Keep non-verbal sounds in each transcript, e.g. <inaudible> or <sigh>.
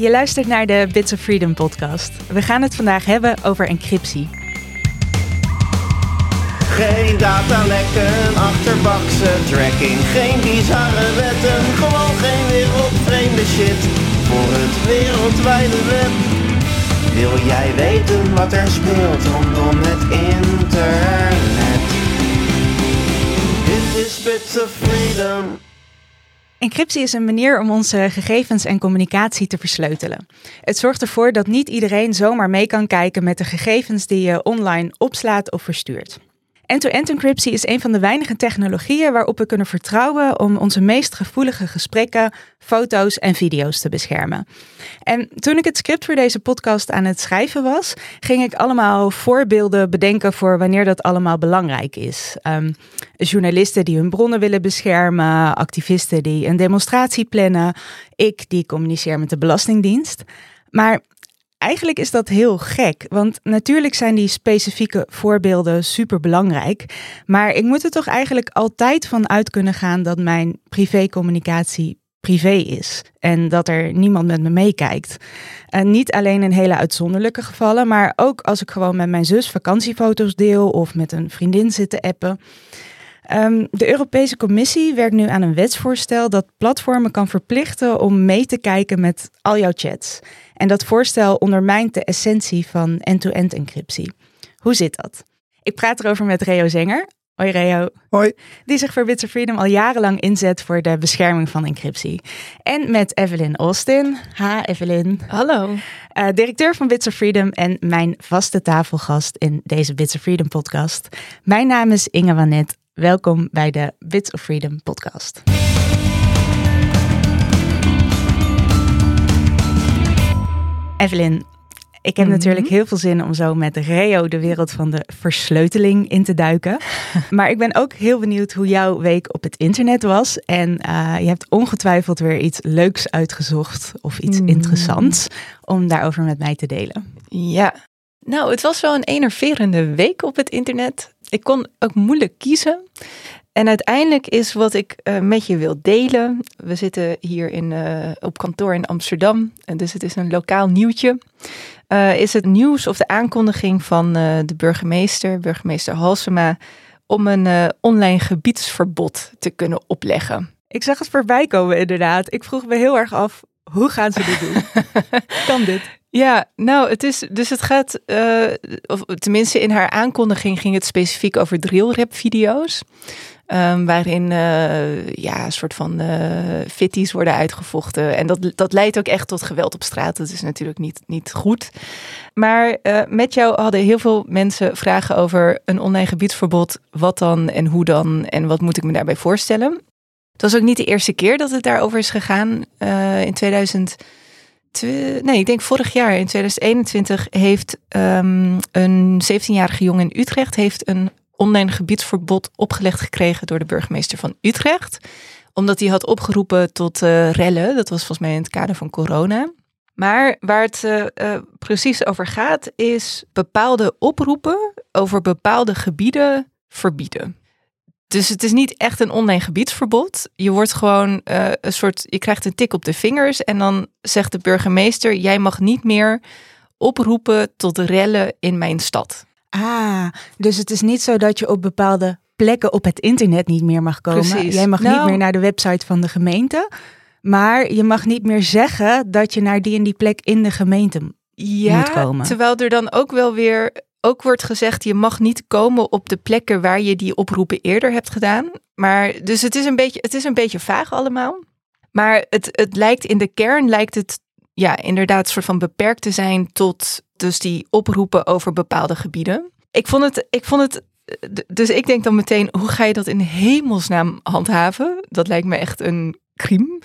Je luistert naar de Bits of Freedom podcast. We gaan het vandaag hebben over encryptie. Geen datalekken, achterbakse tracking, geen bizarre wetten, gewoon geen wereldvreemde shit voor het wereldwijde web. Wil jij weten wat er speelt rondom het internet? Dit is Bits of Freedom. Encryptie is een manier om onze gegevens en communicatie te versleutelen. Het zorgt ervoor dat niet iedereen zomaar mee kan kijken met de gegevens die je online opslaat of verstuurt. End-to-end encryptie is een van de weinige technologieën waarop we kunnen vertrouwen om onze meest gevoelige gesprekken, foto's en video's te beschermen. En toen ik het script voor deze podcast aan het schrijven was, ging ik allemaal voorbeelden bedenken voor wanneer dat allemaal belangrijk is. Um, journalisten die hun bronnen willen beschermen, activisten die een demonstratie plannen, ik die communiceer met de Belastingdienst. Maar Eigenlijk is dat heel gek, want natuurlijk zijn die specifieke voorbeelden super belangrijk. Maar ik moet er toch eigenlijk altijd van uit kunnen gaan dat mijn privécommunicatie privé is en dat er niemand met me meekijkt. En niet alleen in hele uitzonderlijke gevallen, maar ook als ik gewoon met mijn zus vakantiefoto's deel of met een vriendin zit te appen. Um, de Europese Commissie werkt nu aan een wetsvoorstel dat platformen kan verplichten om mee te kijken met al jouw chats. En dat voorstel ondermijnt de essentie van end-to-end encryptie. Hoe zit dat? Ik praat erover met Reo Zenger. Hoi Reo. Hoi. Die zich voor Bits of Freedom al jarenlang inzet voor de bescherming van encryptie. En met Evelyn Austin. Ha Evelyn. Hallo. Uh, directeur van Bits of Freedom en mijn vaste tafelgast in deze Bits of Freedom podcast. Mijn naam is Inge Wanet. Welkom bij de Bits of Freedom podcast. Evelyn, ik heb natuurlijk heel veel zin om zo met Reo de wereld van de versleuteling in te duiken. <laughs> maar ik ben ook heel benieuwd hoe jouw week op het internet was. En uh, je hebt ongetwijfeld weer iets leuks uitgezocht of iets interessants om daarover met mij te delen. Ja, nou, het was wel een enerverende week op het internet. Ik kon ook moeilijk kiezen. En uiteindelijk is wat ik uh, met je wil delen. We zitten hier in, uh, op kantoor in Amsterdam. En dus het is een lokaal nieuwtje. Uh, is het nieuws of de aankondiging van de burgemeester, burgemeester Halsema, om een online gebiedsverbod te kunnen opleggen. Ik zag het voorbij komen inderdaad. Ik vroeg me heel erg af, hoe gaan ze dit doen? <laughs> kan dit? Ja, nou, het is dus het gaat, uh, of tenminste in haar aankondiging ging het specifiek over drillrap-video's. Um, waarin uh, ja, een soort van uh, fitties worden uitgevochten. En dat, dat leidt ook echt tot geweld op straat. Dat is natuurlijk niet, niet goed. Maar met jou hadden heel veel mensen vragen over een online gebiedsverbod. Wat dan en hoe dan en wat moet ik me daarbij voorstellen? Het was ook niet de eerste keer dat het daarover is gegaan. in 2000 nee, ik denk vorig jaar in 2021 heeft um, een 17-jarige jongen in Utrecht heeft een online gebiedsverbod opgelegd gekregen door de burgemeester van Utrecht. Omdat hij had opgeroepen tot uh, rellen. Dat was volgens mij in het kader van corona. Maar waar het uh, uh, precies over gaat, is bepaalde oproepen over bepaalde gebieden verbieden. Dus het is niet echt een online gebiedsverbod. Je wordt gewoon uh, een soort, je krijgt een tik op de vingers en dan zegt de burgemeester: jij mag niet meer oproepen tot rellen in mijn stad. Ah, dus het is niet zo dat je op bepaalde plekken op het internet niet meer mag komen. Precies. Jij mag nou, niet meer naar de website van de gemeente, maar je mag niet meer zeggen dat je naar die en die plek in de gemeente ja, moet komen. Terwijl er dan ook wel weer ook wordt gezegd, je mag niet komen op de plekken waar je die oproepen eerder hebt gedaan. Maar dus het is een beetje, het is een beetje vaag allemaal. Maar het, het lijkt in de kern lijkt het ja, inderdaad soort van beperkt te zijn tot dus die oproepen over bepaalde gebieden. Ik vond het, ik vond het dus ik denk dan meteen, hoe ga je dat in hemelsnaam handhaven? Dat lijkt me echt een crime.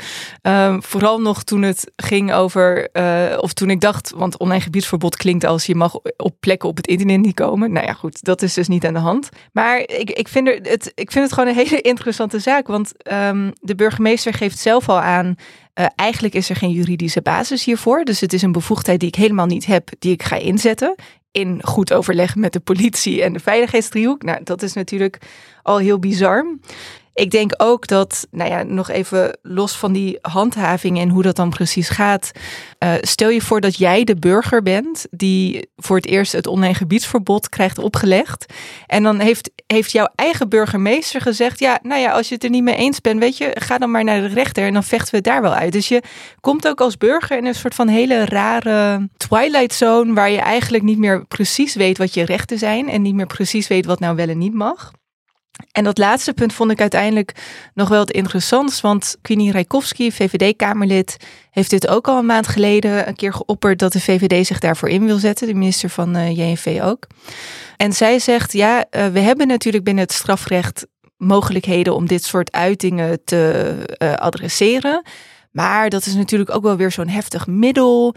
Uh, vooral nog toen het ging over, uh, of toen ik dacht, want online gebiedsverbod klinkt als je mag op plekken op het internet niet komen. Nou ja, goed, dat is dus niet aan de hand. Maar ik, ik, vind, er, het, ik vind het gewoon een <laughs> hele interessante zaak, want um, de burgemeester geeft zelf al aan, uh, eigenlijk is er geen juridische basis hiervoor. Dus het is een bevoegdheid die ik helemaal niet heb, die ik ga inzetten in goed overleg met de politie en de veiligheidsdriehoek. Nou, dat is natuurlijk al heel bizar. Ik denk ook dat, nou ja, nog even los van die handhaving en hoe dat dan precies gaat. Uh, stel je voor dat jij de burger bent die voor het eerst het online gebiedsverbod krijgt opgelegd. En dan heeft, heeft jouw eigen burgemeester gezegd: Ja, nou ja, als je het er niet mee eens bent, weet je, ga dan maar naar de rechter en dan vechten we het daar wel uit. Dus je komt ook als burger in een soort van hele rare twilight zone waar je eigenlijk niet meer precies weet wat je rechten zijn en niet meer precies weet wat nou wel en niet mag. En dat laatste punt vond ik uiteindelijk nog wel het interessantst, want Queenie Rijkowski, VVD-Kamerlid, heeft dit ook al een maand geleden een keer geopperd dat de VVD zich daarvoor in wil zetten, de minister van uh, eh, JNV ook. En zij zegt, ja, uh, we hebben natuurlijk binnen het strafrecht mogelijkheden om dit soort uitingen te uh, adresseren. Maar dat is natuurlijk ook wel weer zo'n heftig middel,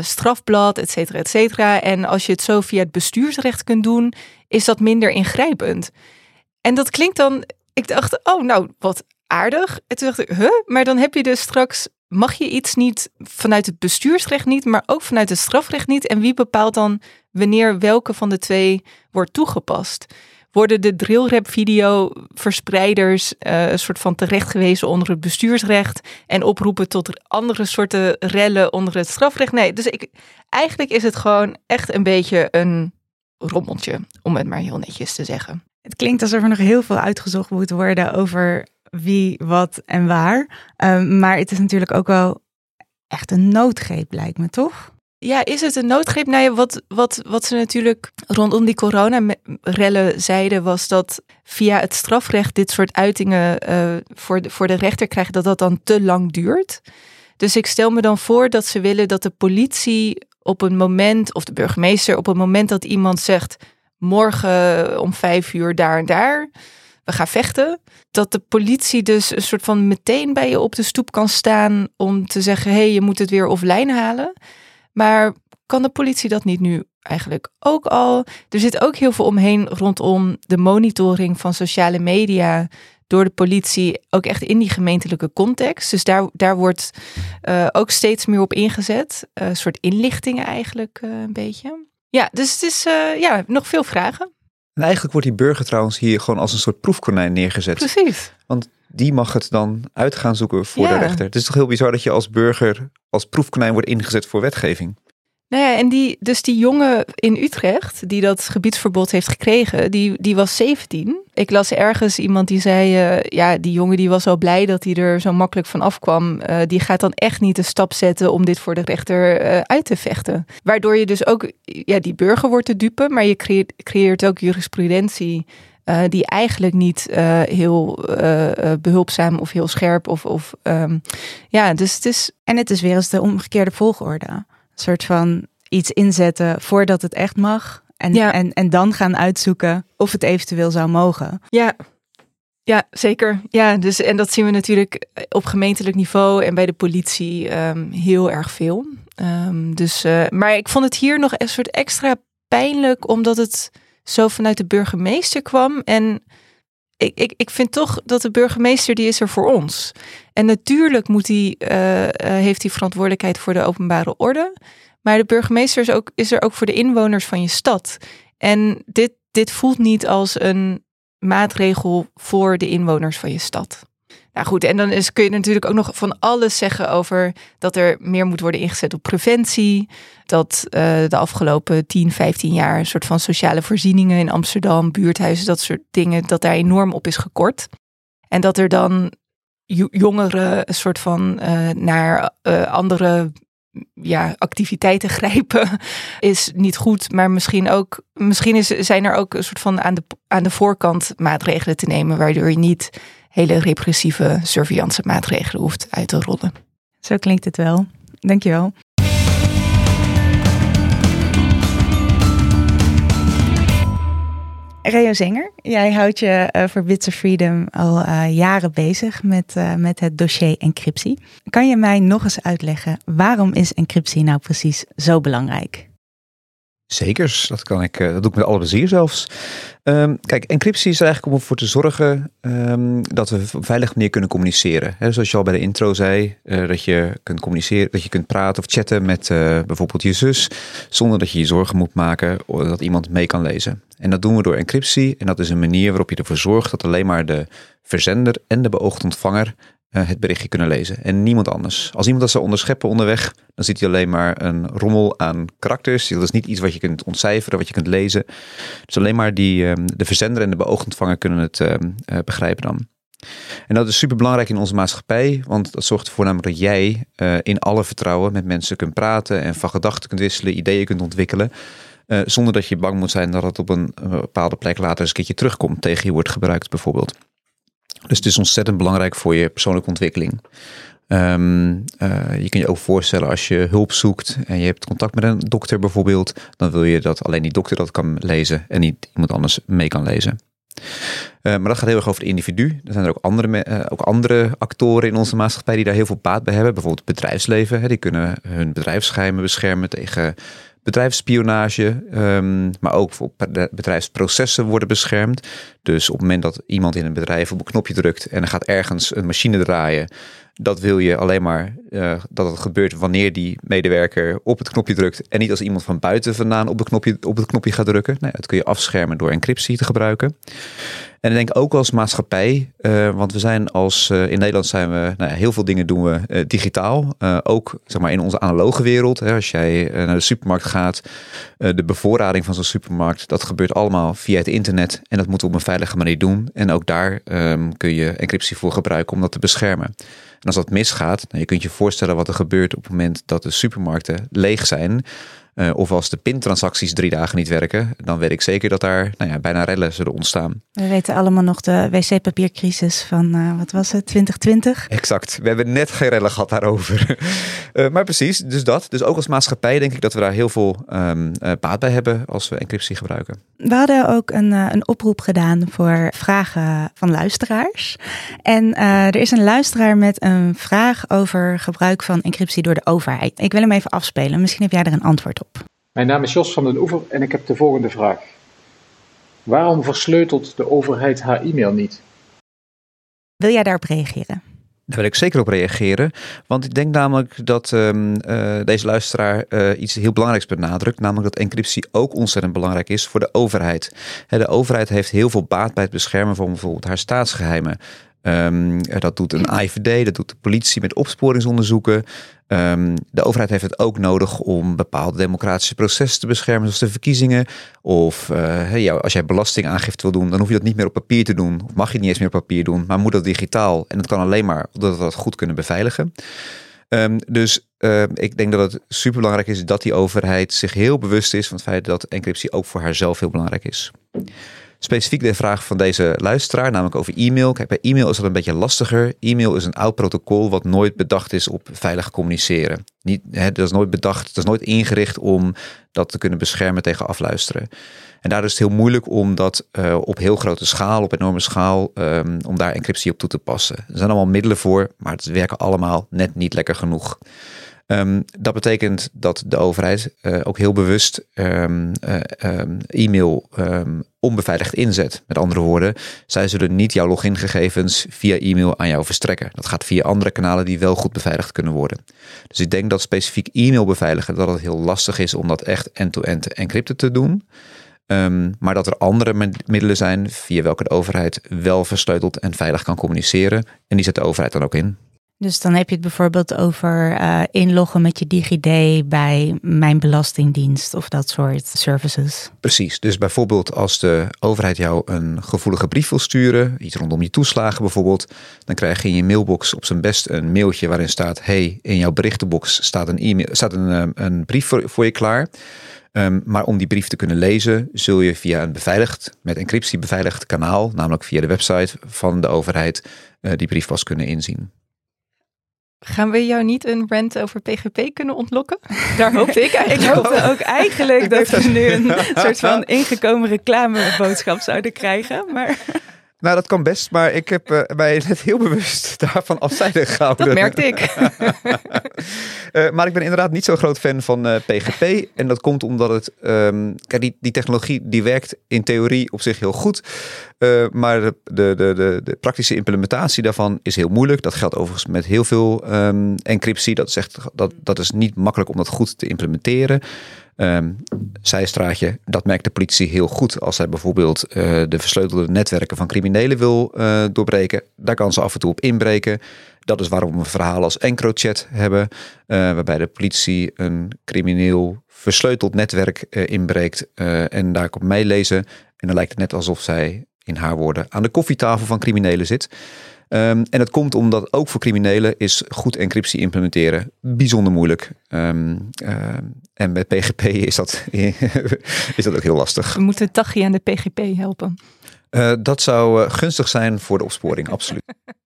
strafblad, et cetera, et cetera. En als je het zo via het bestuursrecht kunt doen, is dat minder ingrijpend. En dat klinkt dan, ik dacht, oh nou, wat aardig. En toen dacht ik, huh? Maar dan heb je dus straks, mag je iets niet vanuit het bestuursrecht niet, maar ook vanuit het strafrecht niet. En wie bepaalt dan wanneer welke van de twee wordt toegepast? Worden de drillrap video verspreiders uh, een soort van terechtgewezen onder het bestuursrecht en oproepen tot andere soorten rellen onder het strafrecht? Nee, dus ik, eigenlijk is het gewoon echt een beetje een rommeltje, om het maar heel netjes te zeggen. Het klinkt alsof er nog heel veel uitgezocht moet worden over wie, wat en waar. Um, maar het is natuurlijk ook wel echt een noodgreep, lijkt me toch? Ja, is het een noodgreep? Nou ja, wat, wat, wat ze natuurlijk rondom die coronarellen zeiden, was dat via het strafrecht dit soort uitingen uh, voor, de, voor de rechter krijgen, dat dat dan te lang duurt. Dus ik stel me dan voor dat ze willen dat de politie op een moment, of de burgemeester, op een moment dat iemand zegt: morgen om vijf uur daar en daar. We gaan vechten. Dat de politie dus een soort van meteen bij je op de stoep kan staan om te zeggen: hé, hey, je moet het weer offline halen. Maar kan de politie dat niet nu eigenlijk ook al? Er zit ook heel veel omheen rondom de monitoring van sociale media door de politie, ook echt in die gemeentelijke context. Dus daar, daar wordt uh, ook steeds meer op ingezet. Een soort inlichtingen eigenlijk uh, een beetje. Ja, dus het is uh, ja, nog veel vragen. En eigenlijk wordt die burger trouwens hier gewoon als een soort proefkonijn neergezet. Precies. Want die mag het dan uit gaan zoeken voor de rechter. Het is toch heel bizar dat je als burger als proefkonijn wordt ingezet voor wetgeving. Nou ja, en die, dus die jongen in Utrecht, die dat gebiedsverbod heeft gekregen, die, die was 17. Ik las ergens iemand die zei, uh, ja, die jongen die was al blij dat hij er zo makkelijk van afkwam. Uh, die gaat dan echt niet de stap zetten om dit voor de rechter uh, uit te vechten. Waardoor je dus ook, ja, die burger wordt te dupe, maar je creëert, creëert ook jurisprudentie. Die eigenlijk niet heel behulpzaam of heel scherp of, of um, ja, dus het is. En het is weer eens de omgekeerde volgorde soort van iets inzetten voordat het echt mag. En, en, en dan gaan uitzoeken of het eventueel zou mogen. Ja, ja, zeker. Ja, dus en dat zien we natuurlijk op gemeentelijk niveau en bij de politie um, heel erg veel. Um, dus, uh, maar ik vond het hier nog een soort extra pijnlijk, omdat het zo vanuit de burgemeester kwam. En ik, ik, ik vind toch dat de burgemeester die is er voor ons. En natuurlijk moet die, uh, heeft hij verantwoordelijkheid voor de openbare orde. Maar de burgemeester is, ook, is er ook voor de inwoners van je stad. En dit, dit voelt niet als een maatregel voor de inwoners van je stad. Nou goed, en dan is, kun je natuurlijk ook nog van alles zeggen over dat er meer moet worden ingezet op preventie. Dat uh, de afgelopen 10, 15 jaar een soort van sociale voorzieningen in Amsterdam, buurthuizen, dat soort dingen, dat daar enorm op is gekort. En dat er dan jongeren een soort van uh, naar uh, andere ja, activiteiten <laughs> grijpen is niet goed. Maar misschien ook, misschien is, zijn er ook een soort van aan de, aan de voorkant maatregelen te nemen, waardoor je niet hele repressieve surveillance maatregelen hoeft uit te rollen. Zo klinkt het wel. Dankjewel. Reo Zenger, jij houdt je uh, voor Bits of Freedom al uh, jaren bezig met, uh, met het dossier encryptie. Kan je mij nog eens uitleggen waarom is encryptie nou precies zo belangrijk? Zekers, dat kan ik. eh, Dat doe ik met alle plezier zelfs. Ehm, kijk, encryptie is eigenlijk om ervoor te zorgen ehm, dat we op een veilige manier kunnen communiceren. Zoals je al bij de intro zei, eh, dat je kunt communiceren, dat je kunt praten of chatten met eh, bijvoorbeeld je zus, zonder dat je je zorgen moet maken dat iemand mee kan lezen. En dat doen we door encryptie. En dat is een manier waarop je ervoor zorgt dat alleen maar de verzender en de beoogde ontvanger het berichtje kunnen lezen. En niemand anders. Als iemand dat zou onderscheppen onderweg, dan ziet hij alleen maar een rommel aan karakters. Dat is niet iets wat je kunt ontcijferen, wat je kunt lezen. Dus alleen maar die, ehm, de verzender en de beoogde ontvanger kunnen het ehm, eh, begrijpen dan. En dat is super belangrijk in onze maatschappij, want dat zorgt ervoor namelijk dat jij eh, in alle vertrouwen met mensen kunt praten en van gedachten kunt wisselen, ideeën kunt ontwikkelen. eh, zonder dat je bang moet zijn dat het op een, eh, bepaalde plek later eens een keertje terugkomt, tegen je wordt gebruikt bijvoorbeeld. Dus het is ontzettend belangrijk voor je persoonlijke ontwikkeling. Ehm, eh, je kunt je ook voorstellen als je hulp zoekt en je hebt contact met een dokter bijvoorbeeld, dan wil je dat alleen die dokter dat kan lezen en niet iemand anders mee kan lezen. Eh, maar dat gaat heel erg over het individu. Er zijn er ook andere, eh, ook andere actoren in onze maatschappij die daar heel veel baat bij hebben. Bijvoorbeeld het bedrijfsleven. Hè, die kunnen hun bedrijfsgeheimen beschermen tegen bedrijfsspionage. ehm, maar ook de bedrijfsprocessen worden beschermd. Dus op het moment dat iemand in een bedrijf op een knopje drukt en er gaat ergens een machine draaien. Dat wil je alleen maar eh, dat het gebeurt wanneer die medewerker op het knopje drukt. En niet als iemand van buiten vandaan op, de knopje, op het knopje gaat drukken. Nou, ja, dat kun je afschermen door encryptie te gebruiken. En ik denk ook als maatschappij, eh, want we zijn als eh, in Nederland zijn we, nou heel veel dingen doen we digitaal. Ook zeg maar in onze analoge wereld. Hè, als jij naar de supermarkt gaat, de bevoorrading van zo'n supermarkt, dat gebeurt allemaal via het internet. En dat moeten we op een veilige manier doen. En ook daar ehm, kun je encryptie voor gebruiken om dat te beschermen. Als dat misgaat, nou, je kunt je voorstellen wat er gebeurt op het moment dat de supermarkten leeg zijn. Eh, of als de pintransacties drie dagen niet werken, dan weet ik zeker dat daar nou ja, bijna rellen zullen ontstaan. We weten allemaal nog de wc-papiercrisis van, eh, wat was het, 2020? Exact. We hebben net geen rellen gehad daarover. <laughs> Eh, maar precies, dus dat. Dus ook als maatschappij denk ik dat we daar heel veel eh, baat bij hebben als we encryptie gebruiken. We hadden ook een, een oproep gedaan voor vragen van luisteraars. En er is een luisteraar met een vraag over gebruik van encryptie door de overheid. Ik wil hem even afspelen. Misschien heb jij er een antwoord op. Mijn naam is Jos van den Oever en ik heb de volgende vraag. Waarom versleutelt de overheid haar e-mail niet? Wil jij daarop reageren? Daar wil ik zeker op reageren. Want ik denk namelijk dat ehm, eh, deze luisteraar eh, iets heel belangrijks benadrukt. Namelijk dat encryptie ook ontzettend belangrijk is voor de overheid. Hè, de overheid heeft heel veel baat bij het beschermen van bijvoorbeeld haar staatsgeheimen. Ehm, eh, dat doet een AIVD, dat doet de politie met opsporingsonderzoeken. Ehm, de overheid heeft het ook nodig om bepaalde democratische processen te beschermen, zoals de verkiezingen. Of eh, jou- als jij belastingaangifte wil doen, dan hoef je dat niet meer op papier te doen. Of mag je niet eens meer op papier doen, maar moet dat digitaal. En dat kan alleen maar omdat we dat goed kunnen beveiligen. Ehm, dus ehm, ik denk dat het super belangrijk is dat die overheid zich heel bewust is van het feit dat encryptie ook voor haarzelf heel belangrijk is. Specifiek de vraag van deze luisteraar, namelijk over e-mail. Kijk, bij e-mail is dat een beetje lastiger. E-mail is een oud protocol wat nooit bedacht is op veilig communiceren. Niet, hè, dat is nooit bedacht, dat is nooit ingericht om dat te kunnen beschermen tegen afluisteren. En daardoor is het heel moeilijk om dat eh, op heel grote schaal, op enorme schaal, ehm, om daar encryptie op toe te passen. Er zijn allemaal middelen voor, maar het werken allemaal net niet lekker genoeg. Ehm, dat betekent dat de overheid eh, ook heel bewust ehm, eh, ehm, e-mail onbeveiligd inzet. Met andere woorden, zij zullen niet jouw logingegevens via e-mail aan jou verstrekken. Dat gaat via andere kanalen die wel goed beveiligd kunnen worden. Dus ik denk dat specifiek e-mail beveiligen, dat het heel lastig is om dat echt end-to-end encrypted te doen. Maar dat er andere middelen zijn via welke de overheid wel versleuteld en veilig kan communiceren. En die zet de overheid dan ook in. Dus dan heb je het bijvoorbeeld over eh, inloggen met je DigiD bij mijn belastingdienst of dat soort services. Precies. Dus bijvoorbeeld als de overheid jou een gevoelige brief wil sturen, iets rondom je toeslagen bijvoorbeeld, dan krijg je in je mailbox op zijn best een mailtje waarin staat: hey, in jouw berichtenbox staat een, e-mail, staat een, eh, een brief voor, je klaar. Ehm, maar om die brief te kunnen lezen, zul je via een beveiligd, met encryptie beveiligd kanaal, namelijk via de website van de overheid, eh, die brief pas kunnen inzien. Gaan we jou niet een rant over PGP kunnen ontlokken? Daar hoopte ik <laughs> Ik eigenlijk op. hoopte ook eigenlijk dat we nu een <laughs> soort van ingekomen reclameboodschap zouden krijgen. Maar Nou, dat kan best, maar ik heb uh, mij net heel bewust <laughs> daarvan afzijdig gehouden. Dat merkte ik. uh, <laughs> maar ik ben inderdaad niet zo'n groot fan van uh, PGP. En dat komt omdat het, um, kijk, die, die technologie die werkt in theorie op zich heel goed. maar de, de, de, de, praktische implementatie daarvan is heel moeilijk. Dat geldt overigens met heel veel um, encryptie. Dat is, echt, dat, dat is niet makkelijk om dat goed te implementeren. Um, zijstraatje, dat merkt de politie heel goed als zij bijvoorbeeld uh, de versleutelde netwerken van criminelen wil uh, doorbreken. Daar kan ze af en toe op inbreken. Dat is waarom we verhalen als EncroChat hebben, uh, waarbij de politie een crimineel versleuteld netwerk inbreekt en daar komt meelezen. En dan lijkt het net alsof zij, in haar woorden, aan de koffietafel van criminelen zit. Um, en dat komt omdat ook voor criminelen is goed encryptie implementeren bijzonder moeilijk. Um, uh, en met PGP is dat, <laughs> is dat ook heel lastig. We moeten Tachi aan de PGP helpen. Uh, dat zou uh, gunstig zijn voor de opsporing, absoluut. <laughs>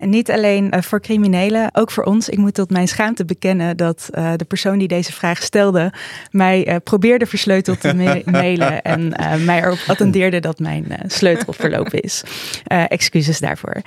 En niet alleen uh, voor criminelen, ook voor ons. Ik moet tot mijn schaamte bekennen dat uh, de persoon die deze vraag stelde mij uh, probeerde versleuteld te ma <laughs> mailen en mij erop attendeerde dat mijn sleutel verlopen is. excuses daarvoor.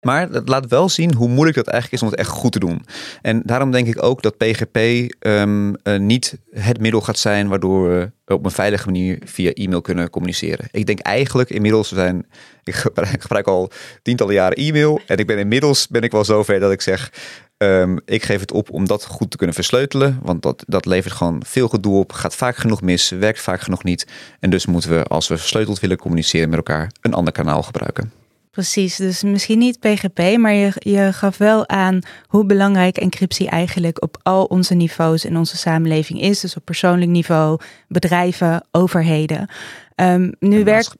Maar het laat wel zien hoe moeilijk dat eigenlijk is om het echt goed te doen. En daarom denk ik ook dat PGP um, uh, niet het middel gaat zijn waardoor we op een veilige manier via e-mail kunnen communiceren. Ik denk eigenlijk inmiddels, zijn, <laughs> ik gebruik al tientallen jaren e-mail en ik ben inmiddels ben ik wel zover dat ik zeg, um, ik geef het op om dat goed te kunnen versleutelen, want dat, dat levert gewoon veel gedoe op, gaat vaak genoeg mis, werkt vaak genoeg niet. En dus moeten we, als we versleuteld willen communiceren met elkaar, een ander kanaal gebruiken. Precies, dus misschien niet PGP, maar je, je gaf wel aan hoe belangrijk encryptie eigenlijk op al onze niveaus in onze samenleving is. Dus op persoonlijk niveau, bedrijven, overheden. Um, nu werkt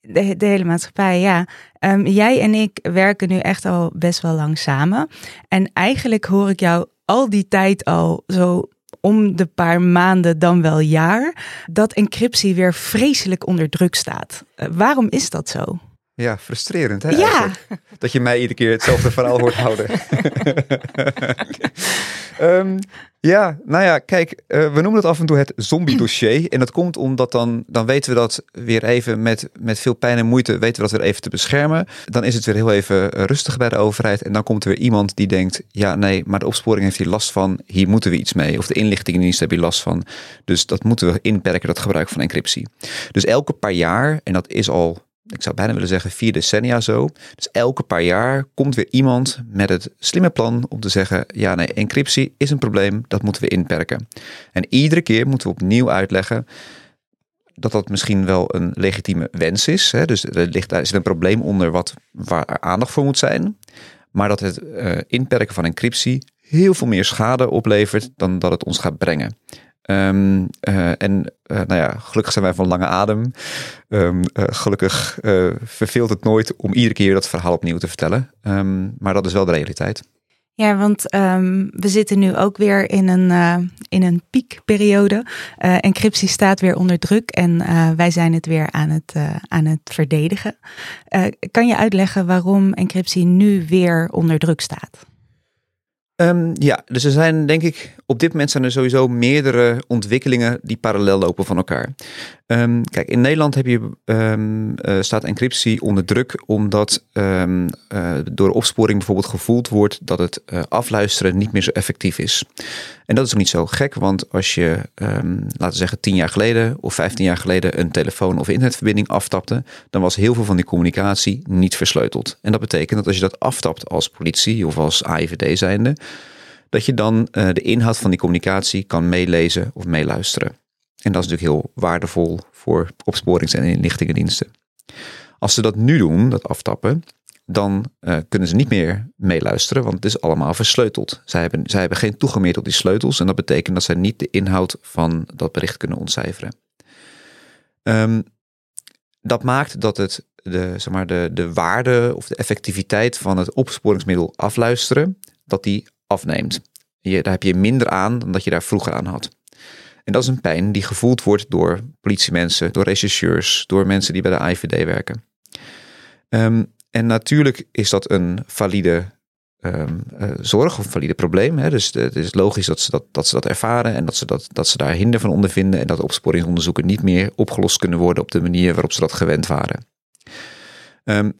de, de, hele maatschappij, ja. Um, jij en ik werken nu echt al best wel lang samen. En eigenlijk hoor ik jou al die tijd al zo om de paar maanden, dan wel jaar, dat encryptie weer vreselijk onder druk staat. Uh, waarom is dat zo? Ja, frustrerend hè? Ja. Dat je mij iedere keer hetzelfde verhaal hoort houden. um, <laughs> ja, nou ja, kijk, uh, we noemen het af en toe het zombie-dossier. En dat komt omdat dan, dan weten we dat weer even met, met veel pijn en moeite, weten we dat weer even te beschermen. Dan is het weer heel even rustig bij de overheid. En dan komt er weer iemand die denkt, ja nee, maar de opsporing heeft hier last van. Hier moeten we iets mee. Of de inlichtingendienst heeft hier last van. Dus dat moeten we inperken, dat gebruik van encryptie. Dus elke paar jaar, en dat is al ik zou bijna willen zeggen vier decennia zo. Dus elke paar jaar komt weer iemand met het slimme plan om te zeggen: ja, nee, encryptie is een probleem, dat moeten we inperken. En iedere keer moeten we opnieuw uitleggen dat dat misschien wel een legitieme wens is. Hè? Dus er, ligt, er zit een probleem onder wat, waar aandacht voor moet zijn. Maar dat het uh, inperken van encryptie heel veel meer schade oplevert dan dat het ons gaat brengen. Um, uh, en uh, nou ja, gelukkig zijn wij van lange adem. Um, uh, gelukkig verveelt het nooit om iedere keer dat verhaal opnieuw te vertellen. Um, maar dat is wel de realiteit. Ja, want we zitten nu ook weer in een, in een piekperiode. encryptie staat weer onder druk en wij zijn het weer aan het, aan het verdedigen. kan je uitleggen waarom encryptie nu weer onder druk staat? Um, ja, dus er zijn denk ik, op dit moment zijn er sowieso meerdere ontwikkelingen die parallel lopen van elkaar. Um, kijk, in Nederland heb je, um, uh, staat encryptie onder druk omdat uh, door opsporing bijvoorbeeld gevoeld wordt dat het uh, afluisteren niet meer zo effectief is. En dat is ook niet zo gek, want als je, laten we zeggen, tien jaar geleden of vijftien jaar geleden een telefoon of internetverbinding aftapte, dan was heel veel van die communicatie niet versleuteld. En dat betekent dat als je dat aftapt als politie of als AIVD zijnde, dat je dan uh, de inhoud van die communicatie kan meelezen of meeluisteren. En dat is natuurlijk heel waardevol voor opsporings- en inlichtingendiensten. Als ze dat nu doen, dat aftappen, dan uh, kunnen ze niet meer meeluisteren, want het is allemaal versleuteld. Zij hebben, zij hebben geen toegang meer tot die sleutels en dat betekent dat zij niet de inhoud van dat bericht kunnen ontcijferen. Um, dat maakt dat het de, zeg maar, de, de waarde of de effectiviteit van het opsporingsmiddel afluisteren, dat die afneemt. Je, daar heb je minder aan dan dat je daar vroeger aan had. En dat is een pijn die gevoeld wordt door politiemensen, door rechercheurs, door mensen die bij de IVD werken. Um, en natuurlijk is dat een valide um, uh, zorg of een valide probleem. Hè? Dus het is logisch dat ze dat, dat ze dat ervaren en dat ze, dat, dat ze daar hinder van ondervinden en dat opsporingsonderzoeken niet meer opgelost kunnen worden op de manier waarop ze dat gewend waren. Ehm,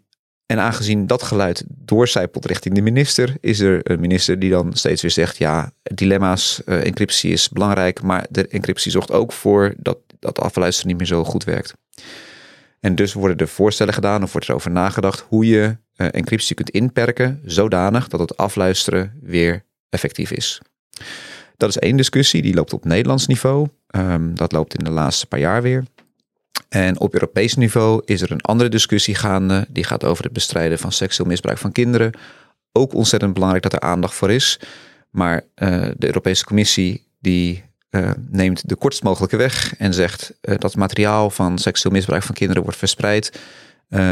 en aangezien dat geluid doorcijpelt richting de minister, is er een minister die dan steeds weer zegt: ja, dilemma's, uh, encryptie is belangrijk, maar de encryptie zorgt ook voor dat dat afluisteren niet meer zo goed werkt. En dus worden er voorstellen gedaan of wordt er over nagedacht hoe je uh, encryptie kunt inperken zodanig dat het afluisteren weer effectief is. Dat is één discussie, die loopt op Nederlands niveau. Um, dat loopt in de laatste paar jaar weer. En op Europees niveau is er een andere discussie gaande. Die gaat over het bestrijden van seksueel misbruik van kinderen. Ook ontzettend belangrijk dat er aandacht voor is. Maar uh, de Europese Commissie die uh, neemt de kortst mogelijke weg en zegt uh, dat materiaal van seksueel misbruik van kinderen wordt verspreid.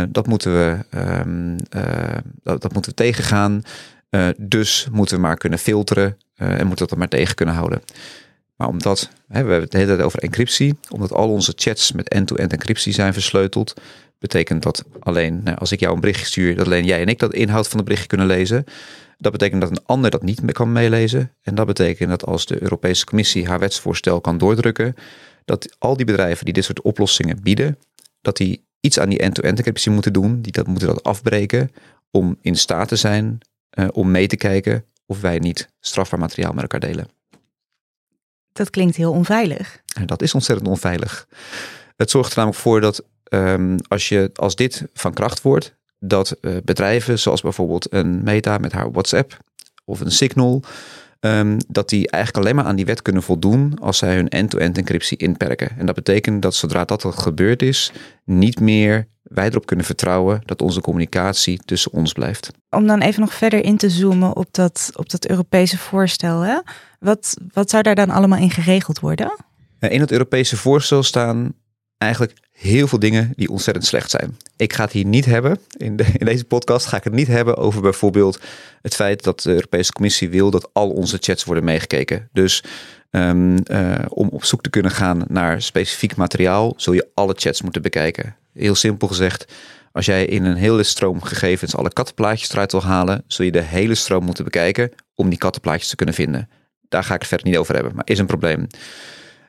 dat, moeten we, um, dat, dat, moeten we tegengaan. dus moeten we maar kunnen filteren en moeten we dat maar tegen kunnen houden. Maar omdat, hè, we hebben het de hele tijd over encryptie, omdat al onze chats met end-to-end encryptie zijn versleuteld, betekent dat alleen, nou, als ik jou een berichtje stuur, dat alleen jij en ik dat inhoud van het berichtje kunnen lezen. Dat betekent dat een ander dat niet meer kan meelezen. En dat betekent dat als de Europese Commissie haar wetsvoorstel kan doordrukken, dat al die bedrijven die dit soort oplossingen bieden, dat die iets aan die end-to-end encryptie moeten doen, die dat moeten dat afbreken om in staat te zijn uh, om mee te kijken of wij niet strafbaar materiaal met elkaar delen. Dat klinkt heel onveilig. En dat is ontzettend onveilig. Het zorgt er namelijk voor dat um, als, je, als dit van kracht wordt, dat uh, bedrijven zoals bijvoorbeeld een Meta met haar WhatsApp of een Signal, um, dat die eigenlijk alleen maar aan die wet kunnen voldoen als zij hun end-to-end encryptie inperken. En dat betekent dat zodra dat al gebeurd is, niet meer wij erop kunnen vertrouwen dat onze communicatie tussen ons blijft. Om dan even nog verder in te zoomen op dat, op dat Europese voorstel. Hè? Wat, wat zou daar dan allemaal in geregeld worden? In het Europese voorstel staan eigenlijk heel veel dingen die ontzettend slecht zijn. Ik ga het hier niet hebben, in, de, in, deze podcast ga ik het niet hebben over bijvoorbeeld het feit dat de Europese Commissie wil dat al onze chats worden meegekeken. Dus um, uh, om op zoek te kunnen gaan naar specifiek materiaal, zul je alle chats moeten bekijken. Heel simpel gezegd, als jij in een hele stroom gegevens alle kattenplaatjes eruit wil halen, zul je de hele stroom moeten bekijken om die kattenplaatjes te kunnen vinden. Daar ga ik het verder niet over hebben, maar is een probleem.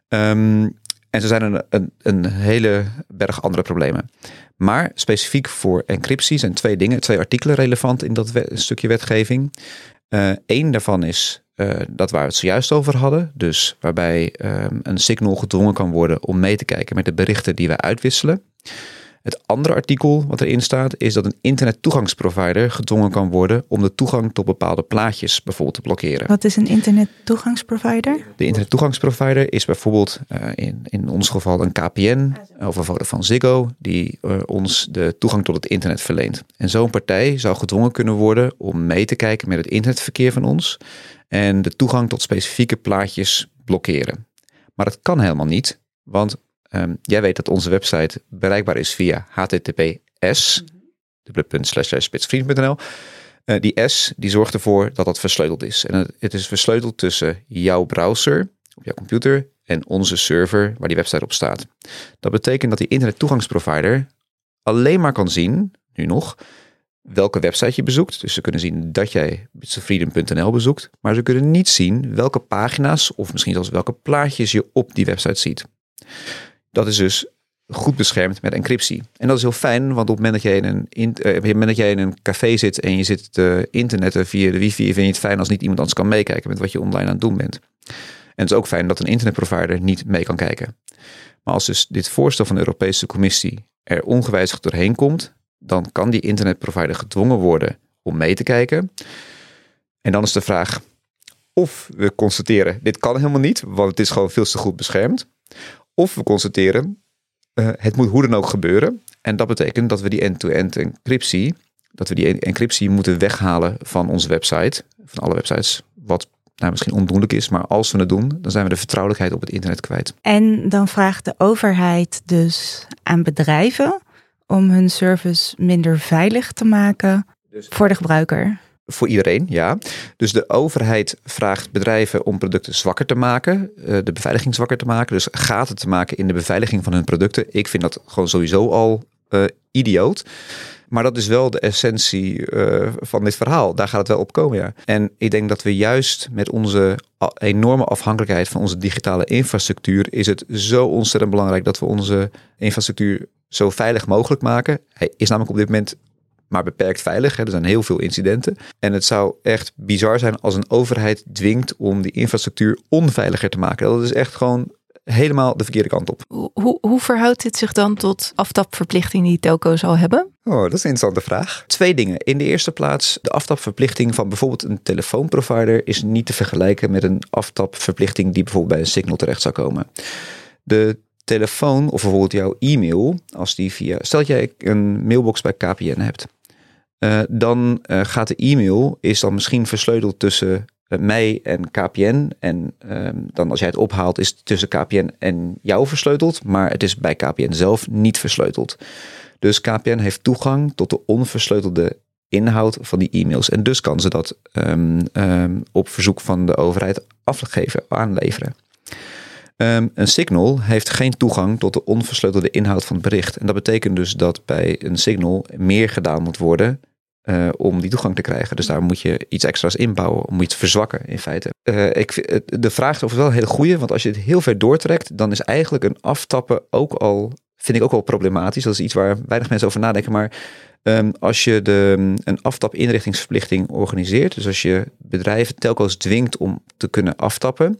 Um, en zo zijn een, een, hele berg andere problemen. Maar specifiek voor encryptie zijn twee dingen, twee artikelen relevant in dat stukje wetgeving. Eén uh, daarvan is uh, dat waar we het zojuist over hadden. Dus waarbij um, een signal gedwongen kan worden om mee te kijken met de berichten die we uitwisselen. Het andere artikel wat erin staat is dat een internettoegangsprovider gedwongen kan worden om de toegang tot bepaalde plaatjes bijvoorbeeld te blokkeren. Wat is een internettoegangsprovider? De internettoegangsprovider is bijvoorbeeld uh, in, in ons geval een KPN of een van Ziggo die uh, ons de toegang tot het internet verleent. En zo'n partij zou gedwongen kunnen worden om mee te kijken met het internetverkeer van ons en de toegang tot specifieke plaatjes blokkeren. Maar dat kan helemaal niet, want Um, jij weet dat onze website bereikbaar is via https spitsvriend.nl. Uh, die S die zorgt ervoor dat dat versleuteld is. En het, het, is versleuteld tussen jouw browser op jouw computer en onze server waar die website op staat. Dat betekent dat die internettoegangsprovider alleen maar kan zien, nu nog, welke website je bezoekt. Dus ze kunnen zien dat jij bitsofreedom.nl bezoekt, maar ze kunnen niet zien welke pagina's of misschien zelfs welke plaatjes je op die website ziet. Dat is dus goed beschermd met encryptie. En dat is heel fijn, want op het moment dat jij in een, in, moment dat in een café zit en je zit te internetten via de wifi, vind je het fijn als niet iemand anders kan meekijken met wat je online aan het doen bent. En het is ook fijn dat een internetprovider niet mee kan kijken. Maar als dus dit voorstel van de Europese Commissie er ongewijzigd doorheen komt, dan kan die internetprovider gedwongen worden om mee te kijken. En dan is de vraag of we constateren, dit kan helemaal niet, want het is gewoon veel te goed beschermd. Of we constateren, uh, het moet hoe dan ook gebeuren. En dat betekent dat we die end-to-end encryptie, dat we die encryptie moeten weghalen van onze website, van alle websites, wat nou, misschien ondoenlijk is, maar als we het doen, dan zijn we de vertrouwelijkheid op het internet kwijt. En dan vraagt de overheid dus aan bedrijven om hun service minder veilig te maken dus, voor de gebruiker. Voor iedereen, ja. Dus de overheid vraagt bedrijven om producten zwakker te maken, eh, de beveiliging zwakker te maken, dus gaten te maken in de beveiliging van hun producten. Ik vind dat gewoon sowieso al uh, idioot. Maar dat is wel de essentie uh, van dit verhaal. Daar gaat het wel op komen, ja. En ik denk dat we juist met onze enorme afhankelijkheid van onze digitale infrastructuur, is het zo ontzettend belangrijk dat we onze infrastructuur zo veilig mogelijk maken. Hij is namelijk op dit moment maar beperkt veilig. Hè. Er zijn heel veel incidenten. En het zou echt bizar zijn als een overheid dwingt om die infrastructuur onveiliger te maken. Dat is echt gewoon helemaal de verkeerde kant op. Hoe, hoe, verhoudt dit zich dan tot aftapverplichting die telco zal hebben? Oh, dat is een interessante vraag. Twee dingen. In de eerste plaats, de aftapverplichting van bijvoorbeeld een telefoonprovider is niet te vergelijken met een aftapverplichting die bijvoorbeeld bij een signal terecht zou komen. De telefoon of bijvoorbeeld jouw e-mail, als die via, stel dat jij een mailbox bij KPN hebt, uh, dan uh, gaat de e-mail is dan misschien versleuteld tussen uh, mij en KPN. En ehm, dan als jij het ophaalt, is het tussen KPN en jou versleuteld, maar het is bij KPN zelf niet versleuteld. Dus KPN heeft toegang tot de onversleutelde inhoud van die e-mails. En dus kan ze dat um, um, op verzoek van de overheid afgeven, aanleveren. Um, een signal heeft geen toegang tot de onversleutelde inhoud van het bericht. En dat betekent dus dat bij een signal meer gedaan moet worden uh, om die toegang te krijgen. Dus daar moet je iets extra's inbouwen, om iets verzwakken in feite. Uh, ik, de vraag is of wel een hele goede, want als je het heel ver doortrekt, dan is eigenlijk een aftappen ook al, vind ik ook wel problematisch. Dat is iets waar weinig mensen over nadenken, maar Um, als je de, een aftap-inrichtingsverplichting organiseert, dus als je bedrijven telkens dwingt om te kunnen aftappen,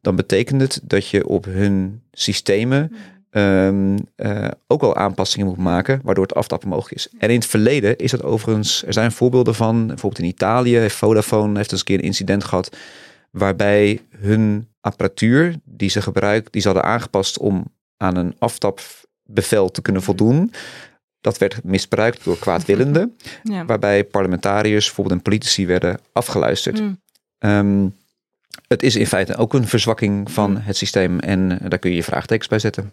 dan betekent het dat je op hun systemen um, uh, ook al aanpassingen moet maken, waardoor het aftappen mogelijk is. En in het verleden is dat overigens, er zijn voorbeelden van, bijvoorbeeld in Italië, heeft Vodafone heeft eens een keer een incident gehad, waarbij hun apparatuur die ze gebruiken, die ze hadden aangepast om aan een aftapbevel te kunnen voldoen dat werd misbruikt door kwaadwillenden, <laughs> ja. waarbij parlementariërs, bijvoorbeeld en politici, werden afgeluisterd. Mm. Um, het is in feite ook een verzwakking van mm. het systeem en uh, daar kun je je vraagtekens bij zetten.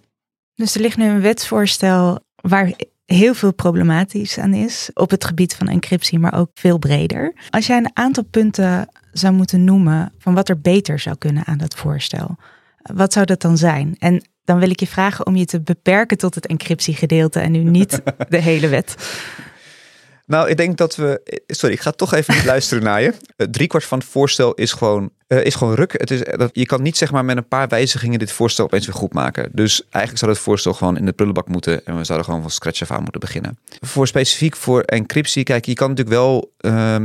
Dus er ligt nu een wetsvoorstel waar heel veel problematisch aan is op het gebied van encryptie, maar ook veel breder. Als jij een aantal punten zou moeten noemen van wat er beter zou kunnen aan dat voorstel, wat zou dat dan zijn? En dan wil ik je vragen om je te beperken tot het encryptiegedeelte en nu niet <laughs> de hele wet. Nou, ik denk dat we. Sorry, ik ga toch even niet <laughs> luisteren naar je. Drie kwart van het voorstel is gewoon, uh, is gewoon ruk. Het is, dat, je kan niet zeg maar met een paar wijzigingen dit voorstel opeens weer goed maken. Dus eigenlijk zou het voorstel gewoon in de prullenbak moeten. En we zouden gewoon van scratch af aan moeten beginnen. Voor specifiek voor encryptie, kijk, je kan natuurlijk wel uh,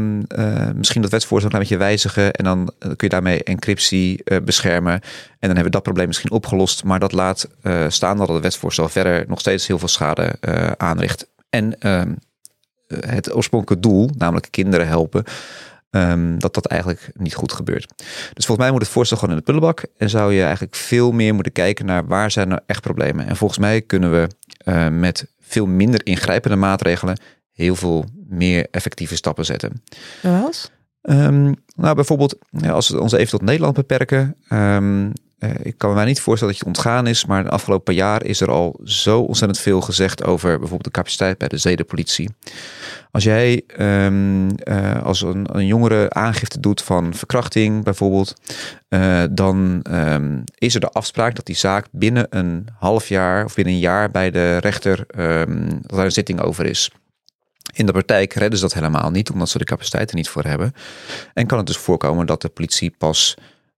misschien dat wetsvoorstel een beetje wijzigen. En dan kun je daarmee encryptie uh, beschermen. En dan hebben we dat probleem misschien opgelost. Maar dat laat staan dat het wetsvoorstel verder nog steeds heel veel schade aanricht. En um, het oorspronkelijke doel, namelijk kinderen helpen, um, dat dat eigenlijk niet goed gebeurt. Dus volgens mij moet het voorstel gewoon in de prullenbak en zou je eigenlijk veel meer moeten kijken naar waar zijn nou echt problemen. En volgens mij kunnen we uh, met veel minder ingrijpende maatregelen heel veel meer effectieve stappen zetten. Zoals? Um, nou, bijvoorbeeld, ja, als we ons even tot Nederland beperken. Um, uh, ik kan me niet voorstellen dat je het ontgaan is, maar de afgelopen jaar is er al zo ontzettend veel gezegd over bijvoorbeeld de capaciteit bij de zedenpolitie. Als jij um, uh, als een, jongere aangifte doet van verkrachting bijvoorbeeld, uh, dan um, is er de afspraak dat die zaak binnen een half jaar of binnen een jaar bij de rechter dat daar een zitting over is. In de praktijk redden ze dat helemaal niet, omdat ze de capaciteit er niet voor hebben. En kan het dus voorkomen dat de politie pas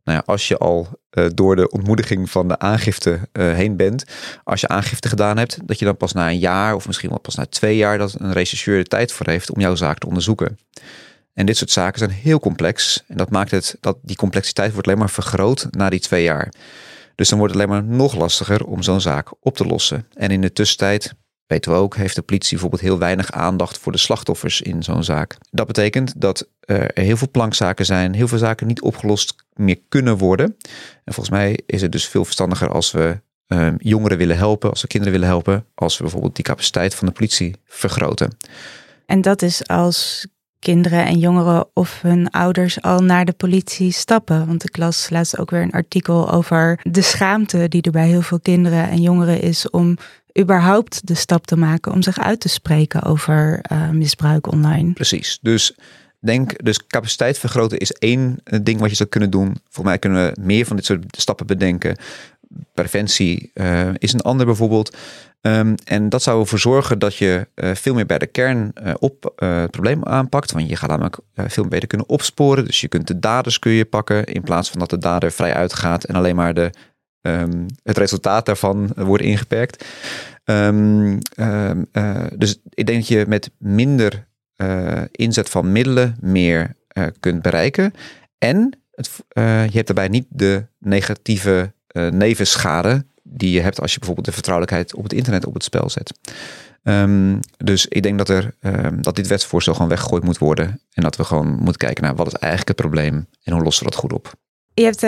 nou als je al uh, door de ontmoediging van de aangifte uh, heen bent, als je aangifte gedaan hebt, dat je dan pas na een jaar of misschien wel pas na twee jaar dat een rechercheur de tijd voor heeft om jouw zaak te onderzoeken. En dit soort zaken zijn heel complex en dat maakt het dat die complexiteit wordt alleen maar vergroot na die twee jaar. Dus dan wordt het alleen maar nog lastiger om zo'n zaak op te lossen. En in de tussentijd weten we ook, heeft de politie bijvoorbeeld heel weinig aandacht voor de slachtoffers in zo'n zaak. Dat betekent dat er heel veel plankzaken zijn, heel veel zaken niet opgelost meer kunnen worden. En volgens mij is het dus veel verstandiger als we um, jongeren willen helpen, als we kinderen willen helpen, als we bijvoorbeeld die capaciteit van de politie vergroten. En dat is als kinderen en jongeren of hun ouders al naar de politie stappen. Want ik las laatst ook weer een artikel over de schaamte die er bij heel veel kinderen en jongeren is om überhaupt de stap te maken om zich uit te spreken over uh, misbruik online. Precies. Dus denk, dus capaciteit vergroten is één eh, ding wat je zou kunnen doen. Voor mij kunnen we meer van dit soort stappen bedenken. Preventie uh, is een ander bijvoorbeeld. Um, en dat zou ervoor zorgen dat je veel meer bij de kern op het probleem aanpakt. Want je gaat namelijk veel beter kunnen opsporen. Dus je kunt de daders kun je pakken in plaats van dat de dader vrij uitgaat en alleen maar de ehm, het resultaat daarvan wordt ingeperkt. Ehm, ehm, eh, dus ik denk dat je met minder eh, inzet van middelen meer eh, kunt bereiken. En het, je hebt daarbij niet de negatieve nevenschade die je hebt als je bijvoorbeeld de vertrouwelijkheid op het internet op het spel zet. Dus ik denk dat, er, dat dit wetsvoorstel gewoon weggegooid moet worden. En dat we gewoon moeten kijken naar wat is eigenlijk het probleem en hoe lossen we dat goed op. Je hebt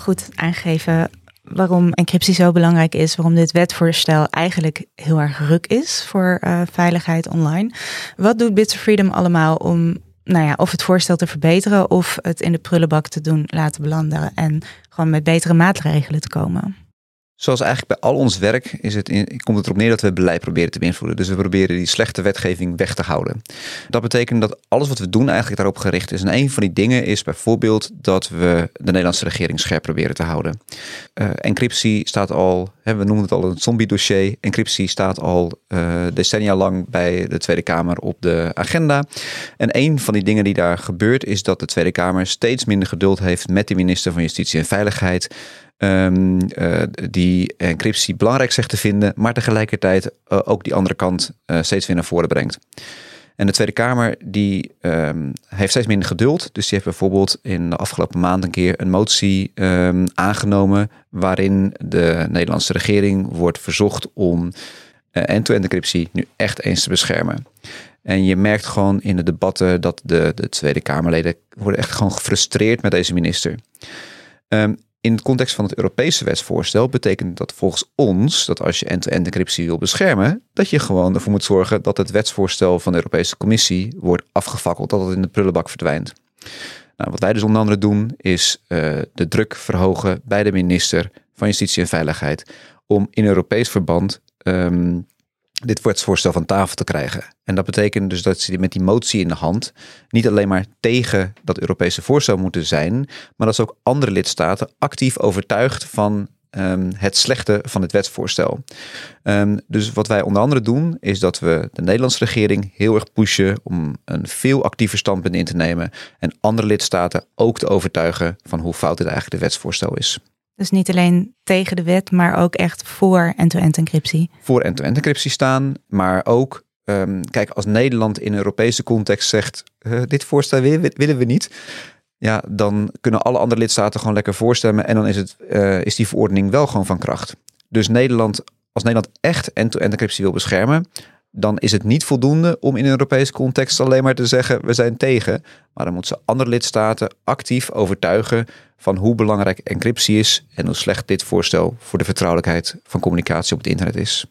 goed aangegeven waarom encryptie zo belangrijk is, waarom dit wetvoorstel eigenlijk heel erg ruk is voor eh, veiligheid online. Wat doet Bits of Freedom allemaal om, nou ja, of het voorstel te verbeteren of het in de prullenbak te doen laten belanden en gewoon met betere maatregelen te komen? Zoals eigenlijk bij al ons werk is het komt het erop neer dat we beleid proberen te beïnvloeden. Dus we proberen die slechte wetgeving weg te houden. Dat betekent dat alles wat we doen eigenlijk daarop gericht is. En een van die dingen is bijvoorbeeld dat we de Nederlandse regering scherp proberen te houden. Uh, encryptie staat al, hè, we noemen het al een zombie-dossier. Encryptie staat al uh, decennia lang bij de Tweede Kamer op de agenda. En een van die dingen die daar gebeurt is dat de Tweede Kamer steeds minder geduld heeft met de minister van Justitie en Veiligheid. Um, uh, die encryptie belangrijk zegt te vinden, maar tegelijkertijd uh, ook die andere kant uh, steeds weer naar voren brengt. En de Tweede Kamer die um, heeft steeds minder geduld. Dus die heeft bijvoorbeeld in de afgelopen maand een keer een motie um, aangenomen waarin de Nederlandse regering wordt verzocht om end-to-end encryptie nu echt eens te beschermen. En je merkt gewoon in de debatten dat de, de Tweede Kamerleden worden echt gewoon gefrustreerd met deze minister. In het context van het Europese wetsvoorstel betekent dat volgens ons dat als je end-to-end encryptie wil beschermen, dat je gewoon ervoor moet zorgen dat het wetsvoorstel van de Europese Commissie wordt afgefakkeld, dat het in de prullenbak verdwijnt. Nou, wat wij dus onder andere doen, is uh, de druk verhogen bij de minister van Justitie en Veiligheid om in Europees verband um, dit wetsvoorstel van tafel te krijgen. En dat betekent dus dat ze met die motie in de hand niet alleen maar tegen dat Europese voorstel moeten zijn, maar dat ze ook andere lidstaten actief overtuigt van um, het slechte van het wetsvoorstel. Um, dus wat wij onder andere doen, is dat we de Nederlandse regering heel erg pushen om een veel actiever standpunt in te nemen en andere lidstaten ook te overtuigen van hoe fout dit eigenlijk het wetsvoorstel is. Dus niet alleen tegen de wet, maar ook echt voor end-to-end encryptie. Voor end-to-end encryptie staan, maar ook, um, kijk, als Nederland in een Europese context zegt, dit voorstel willen we niet, ja, dan kunnen alle andere lidstaten gewoon lekker voorstemmen en dan is, het, uh, is die verordening wel gewoon van kracht. Dus Nederland, als Nederland echt end-to-end encryptie wil beschermen, dan is het niet voldoende om in een Europese context alleen maar te zeggen we zijn tegen. Maar dan moeten ze andere lidstaten actief overtuigen van hoe belangrijk encryptie is en hoe slecht dit voorstel voor de vertrouwelijkheid van communicatie op het internet is.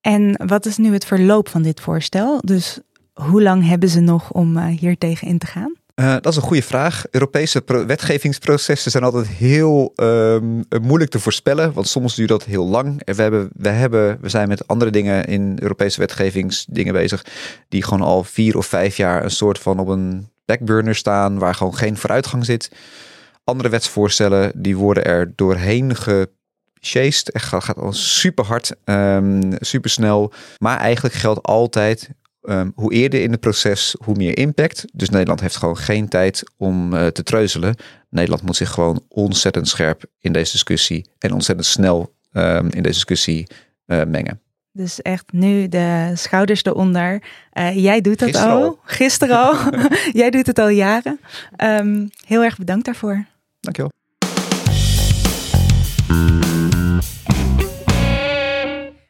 En wat is nu het verloop van dit voorstel? Dus hoe lang hebben ze nog om uh, hier tegen in te gaan? Uh, dat is een goede vraag. Europese wetgevingsprocessen zijn altijd heel um, moeilijk te voorspellen, want soms duurt dat heel lang. We, hebben, we, hebben, we zijn met andere dingen in Europese wetgevingsdingen bezig, die gewoon al vier of vijf jaar een soort van op een backburner staan, waar gewoon geen vooruitgang zit. Andere wetsvoorstellen, die worden er doorheen ge Echt gaat, al super hard, um, super snel. Maar eigenlijk geldt altijd Um, hoe eerder in het proces, hoe meer impact. Dus Nederland heeft gewoon geen tijd om uh, te treuzelen. Nederland moet zich gewoon ontzettend scherp in deze discussie en ontzettend snel um, in deze discussie uh, mengen. Dus echt nu de schouders eronder. Uh, jij doet dat Gisteren al. al. <laughs> Gisteren al. <laughs> jij doet het al jaren. Um, heel erg bedankt daarvoor. Dankjewel.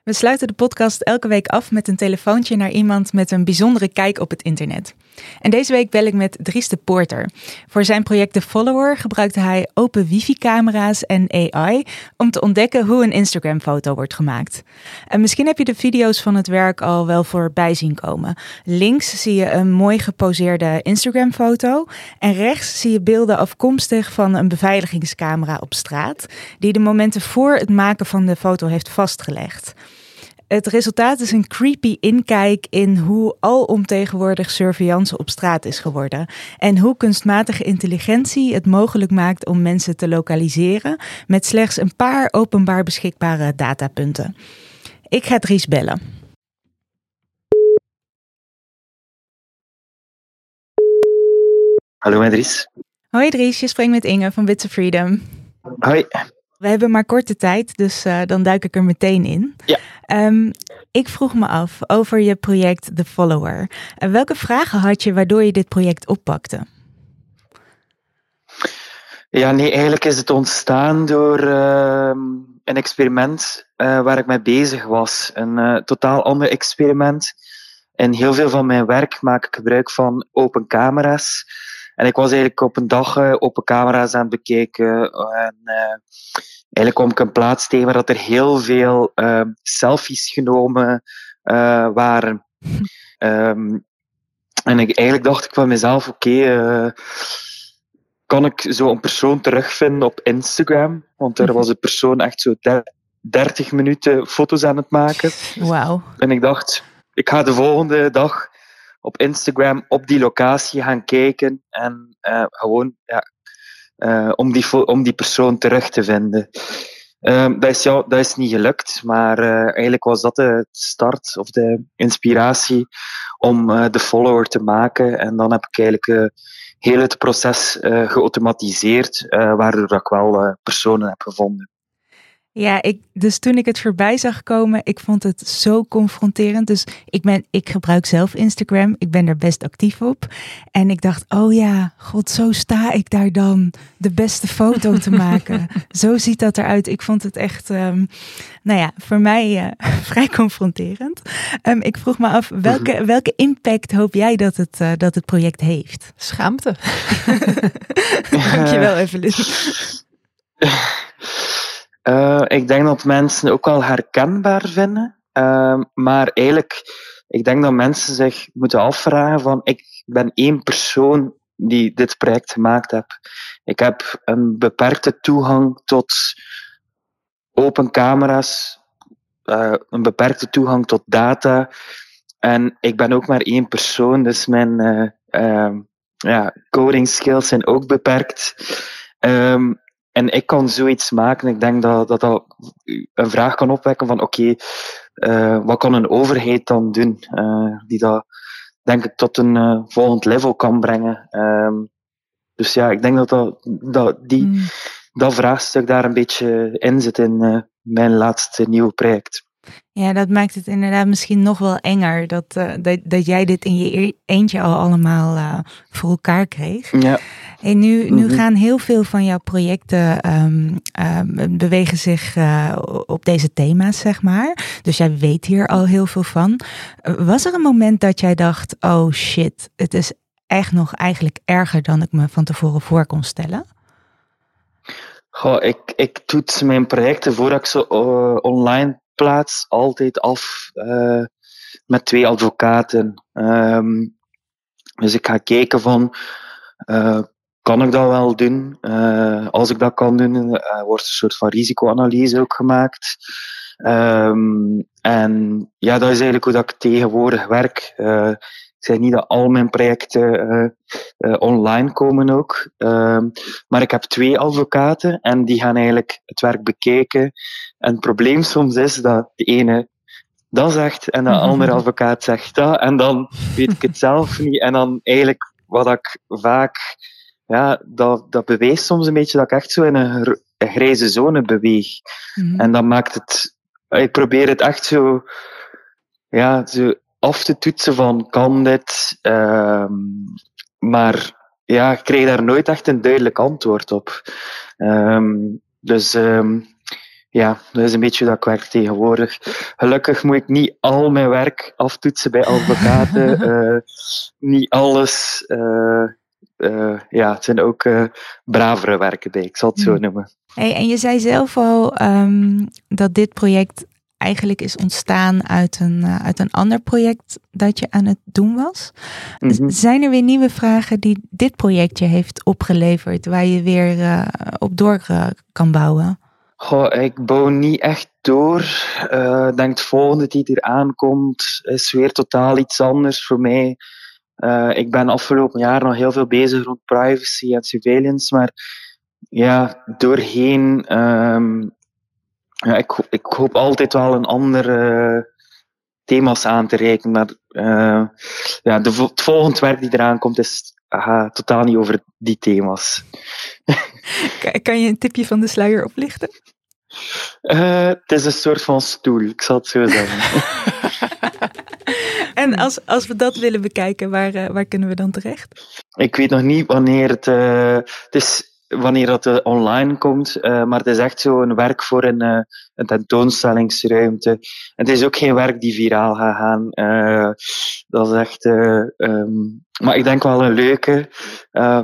We sluiten de podcast elke week af met een telefoontje naar iemand met een bijzondere kijk op het internet. En deze week bel ik met Dries de Poorter. Voor zijn project The Follower gebruikte hij open wifi-camera's en AI om te ontdekken hoe een Instagram-foto wordt gemaakt. En misschien heb je de video's van het werk al wel voorbij zien komen. Links zie je een mooi geposeerde Instagram-foto en rechts zie je beelden afkomstig van een beveiligingscamera op straat, die de momenten voor het maken van de foto heeft vastgelegd. Het resultaat is een creepy inkijk in hoe alomtegenwoordig surveillance op straat is geworden. En hoe kunstmatige intelligentie het mogelijk maakt om mensen te lokaliseren met slechts een paar openbaar beschikbare datapunten. Ik ga Dries bellen. Hallo Dries. Hoi Dries, je spreekt met Inge van Bits of Freedom. Hoi. We hebben maar korte tijd, dus uh, dan duik ik er meteen in. Ja. Um, ik vroeg me af over je project The Follower. Welke vragen had je waardoor je dit project oppakte? Ja, nee, eigenlijk is het ontstaan door uh, een experiment uh, waar ik mee bezig was. Een uh, totaal ander experiment. In heel veel van mijn werk maak ik gebruik van open camera's. En ik was eigenlijk op een dag open camera's aan het bekijken. En eigenlijk kwam ik een plaats tegen waar dat er heel veel ehm, selfies genomen waren. um, <laughs> en ik, eigenlijk dacht ik van mezelf, oké, okay, kan ik zo een persoon terugvinden op Instagram? Want er was een persoon echt zo 30 minuten foto's aan het maken. Wauw. En ik dacht, ik ga de volgende dag op Instagram op die locatie gaan kijken en uh, gewoon ja, uh, om, die, om die persoon terug te vinden. Um, dat, is, ja, dat is niet gelukt, maar uh, eigenlijk was dat de start of de inspiratie om de follower te maken. En dan heb ik eigenlijk heel het proces uh, geautomatiseerd, uh, waardoor ik wel uh, personen heb gevonden. Ja, ik, dus toen ik het voorbij zag komen, ik vond het zo confronterend. Dus ik, ben, ik gebruik zelf Instagram, ik ben er best actief op. En ik dacht, oh ja, god, zo sta ik daar dan de beste foto te <laughs> maken. zo ziet dat eruit. Ik vond het echt, um, nou ja, voor mij uh, <laughs> vrij confronterend. Um, ik vroeg me af, welke, welke impact hoop jij dat het, uh, dat het project heeft? Schaamte. <laughs> Dankjewel, Evelyn. Uh, ik denk dat mensen ook wel herkenbaar vinden. Uh, maar eigenlijk, ik denk dat mensen zich moeten afvragen van, ik ben één persoon die dit project gemaakt heb. Ik heb een beperkte toegang tot open camera's, uh, een beperkte toegang tot data. En ik ben ook maar één persoon, dus mijn ja, coding skills zijn ook beperkt. Um, en ik kan zoiets maken. Ik denk dat dat, dat een vraag kan opwekken van oké, okay, uh, wat kan een overheid dan doen? Uh, die dat denk ik tot een uh, volgend level kan brengen. Um, dus ja, ik denk dat, dat, dat die, mm. dat vraagstuk daar een beetje in zit in mijn laatste nieuwe project. Ja, dat maakt het inderdaad misschien nog wel enger dat, uh, dat, dat jij dit in je eentje al allemaal uh, voor elkaar kreeg. Ja. En nu, nu mm-hmm. gaan heel veel van jouw projecten um, um, bewegen zich uh, op deze thema's, zeg maar. Dus jij weet hier al heel veel van. Was er een moment dat jij dacht, oh shit, het is echt nog eigenlijk erger dan ik me van tevoren voor kon stellen? Goh, ik, ik toets mijn projecten voordat ik ze online plaats altijd af uh, met twee advocaten. Um, dus ik ga kijken van, uh, kan ik dat wel doen? Uh, als ik dat kan doen, wordt een soort van risicoanalyse ook gemaakt. Um, en ja, dat is eigenlijk hoe dat ik tegenwoordig werk. Ik zeg niet dat al mijn projecten uh, uh, online komen ook. Uh, maar ik heb twee advocaten en die gaan eigenlijk het werk bekijken. En het probleem soms is dat de ene dat zegt en de andere advocaat zegt dat. En dan weet ik het zelf niet. En dan eigenlijk wat ik vaak, ja, dat, dat beweegt soms een beetje dat ik echt zo in een, een grijze zone beweeg. Mm -hmm. En dat maakt het, ik probeer het echt zo, ja, zo af te toetsen van kan dit, uh, maar ja, ik kreeg daar nooit echt een duidelijk antwoord op. Um, dus um, ja, dat is een beetje dat ik werk tegenwoordig. Gelukkig moet ik niet al mijn werk aftoetsen bij advocaten. uh, <laughs> niet alles. Uh, uh, ja, het zijn ook bravere werken bij, ik zal het zo Hmm. noemen. Hey, en je zei zelf al um, dat dit project eigenlijk is ontstaan uit een, uh, uit een ander project dat je aan het doen was. Mm -hmm. Zijn er weer nieuwe vragen die dit projectje heeft opgeleverd, waar je weer uh, op door uh, kan bouwen? Goh, ik bouw niet echt door. Uh, Ik denk het volgende die er aankomt is weer totaal iets anders voor mij. Ik ben afgelopen jaar nog heel veel bezig rond privacy en surveillance, maar ja, doorheen um, ja, ik, ik hoop altijd wel een andere thema's aan te reiken, maar uh, ja, de, het volgende werk die eraan komt is aha, totaal niet over die thema's. <laughs> kan je een tipje van de sluier oplichten? Eh, het is een soort van stoel, ik zal het zo zeggen. <laughs> En als, als we dat willen bekijken, waar, eh, waar kunnen we dan terecht? ik weet nog niet wanneer het, eh, het is, wanneer dat eh, online komt, eh, maar het is echt zo een werk voor een, eh, een tentoonstellingsruimte. Het is ook geen werk die viraal gaat gaan. Dat is echt, eh, ehm, maar ik denk wel een leuke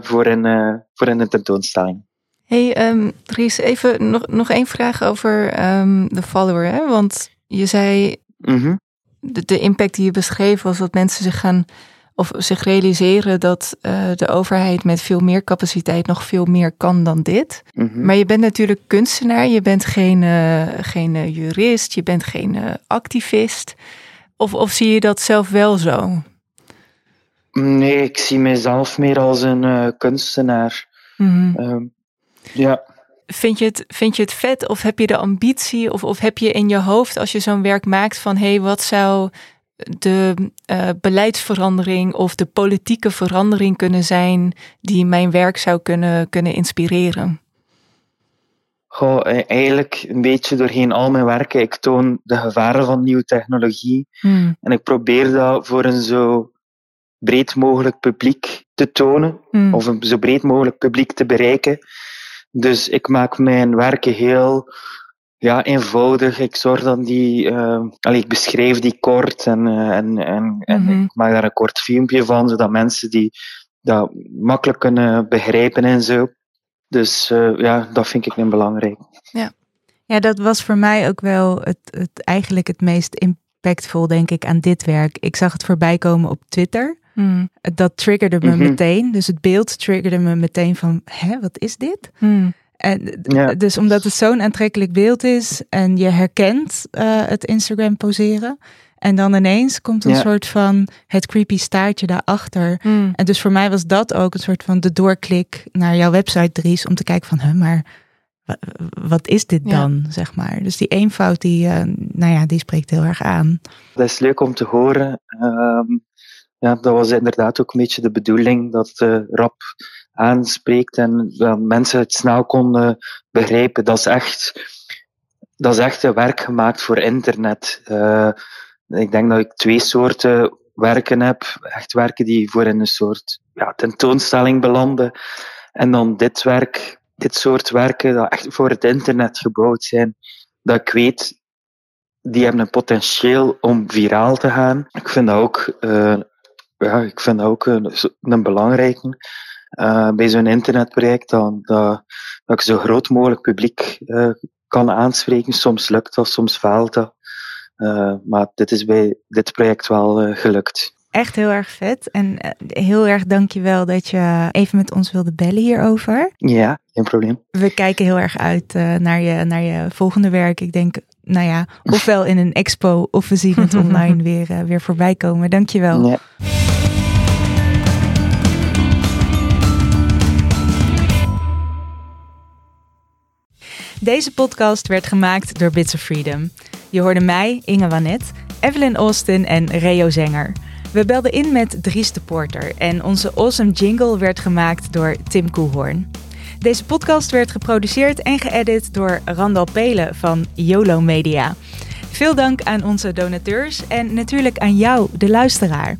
voor, een, voor een tentoonstelling. Hey, Dries, even nog, nog één vraag over ehm, de follower. Hè? Want je zei, Mhm. de, de impact die je beschreef was dat mensen zich gaan of zich realiseren dat eh, de overheid met veel meer capaciteit nog veel meer kan dan dit. Mhm. Maar je bent natuurlijk kunstenaar, je bent geen, eh, geen eh, jurist, je bent geen activist. Of, of zie je dat zelf wel zo? Nee, ik zie mezelf meer als een kunstenaar. Mhm. Ehm, ja. Vind je, het, vind je het vet of heb je de ambitie of, of heb je in je hoofd als je zo'n werk maakt van hé, hey, wat zou de eh, beleidsverandering of de politieke verandering kunnen zijn die mijn werk zou kunnen, kunnen inspireren? Goh, e- eigenlijk een beetje doorheen al mijn werken. Ik toon de gevaren van nieuwe technologie. Hmm. En ik probeer dat voor een zo breed mogelijk publiek te tonen. Hmm. Of een zo breed mogelijk publiek te bereiken. Dus ik maak mijn werken heel ja, eenvoudig. Ik zorg dat die... allee, ik beschrijf die kort en, eh, en, en, en Mhm. ik maak daar een kort filmpje van, zodat mensen die dat makkelijk kunnen begrijpen en zo. Dus eh, ja, dat vind ik een belangrijk. Ja, dat was voor mij ook wel het, het, eigenlijk het meest impactvol, denk ik, aan dit werk. Ik zag het voorbij komen op Twitter. Hmm. Dat triggerde me Mhm. meteen. Dus het beeld triggerde me meteen van, hè, wat is dit? Hmm. En, Ja. Dus omdat het zo'n aantrekkelijk beeld is en je herkent eh, het Instagram poseren. En dan ineens komt een Ja. soort van het creepy staartje daarachter. Hmm. En dus voor mij was dat ook een soort van de doorklik naar jouw website, Dries, om te kijken van, hè, maar wa- wat is dit Ja. dan, zeg maar. Dus die eenvoud, die, eh, nou ja, die spreekt heel erg aan. Dat is leuk om te horen. Ehm, ja, dat was inderdaad ook een beetje de bedoeling dat het rap aanspreekt en dat mensen het snel konden begrijpen. Dat is echt, dat is echt een werk gemaakt voor internet. Eh, ik denk dat ik twee soorten werken heb. Echt werken die voor in een soort ja, tentoonstelling belanden. En dan dit werk, dit soort werken dat echt voor het internet gebouwd zijn. Dat ik weet, die hebben een potentieel om viraal te gaan. Ik vind dat ook, eh, ja, ik vind dat ook een, een belangrijke. Eh, bij zo'n internetproject, dat, dat, dat ik zo groot mogelijk publiek eh, kan aanspreken. Soms lukt dat, soms faalt dat. Eh, maar dit is bij dit project wel gelukt. Echt heel erg vet. En heel erg dankjewel dat je even met ons wilde bellen hierover. Ja, geen probleem. We kijken heel erg uit naar, je, naar je volgende werk. Ik denk, nou ja, ofwel in een expo of we zien het <laughs> online weer, weer voorbij komen. Dankjewel. Ja. Deze podcast werd gemaakt door Bits of Freedom. Je hoorde mij, Inge Wanet, Evelyn Austin en Reo Zenger. We belden in met Dries de Porter en onze awesome jingle werd gemaakt door Tim Koehoorn. Deze podcast werd geproduceerd en geëdit door Randal Pelen van YOLO Media. Veel dank aan onze donateurs en natuurlijk aan jou, de luisteraar.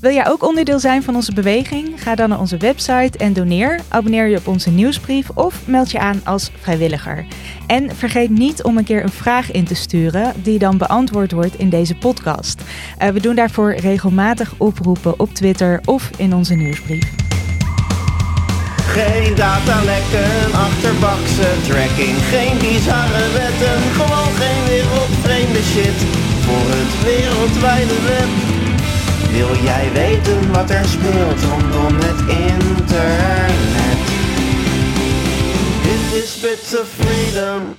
Wil jij ook onderdeel zijn van onze beweging? Ga dan naar onze website en doneer. Abonneer je op onze nieuwsbrief of meld je aan als vrijwilliger. En vergeet niet om een keer een vraag in te sturen die dan beantwoord wordt in deze podcast. Eh, we doen daarvoor regelmatig oproepen op Twitter of in onze nieuwsbrief. Geen datalekken, achterbakse tracking, geen bizarre wetten, gewoon geen wereldvreemde shit voor het wereldwijde web. Wil jij weten wat er speelt rondom het internet? Dit is Bits of Freedom.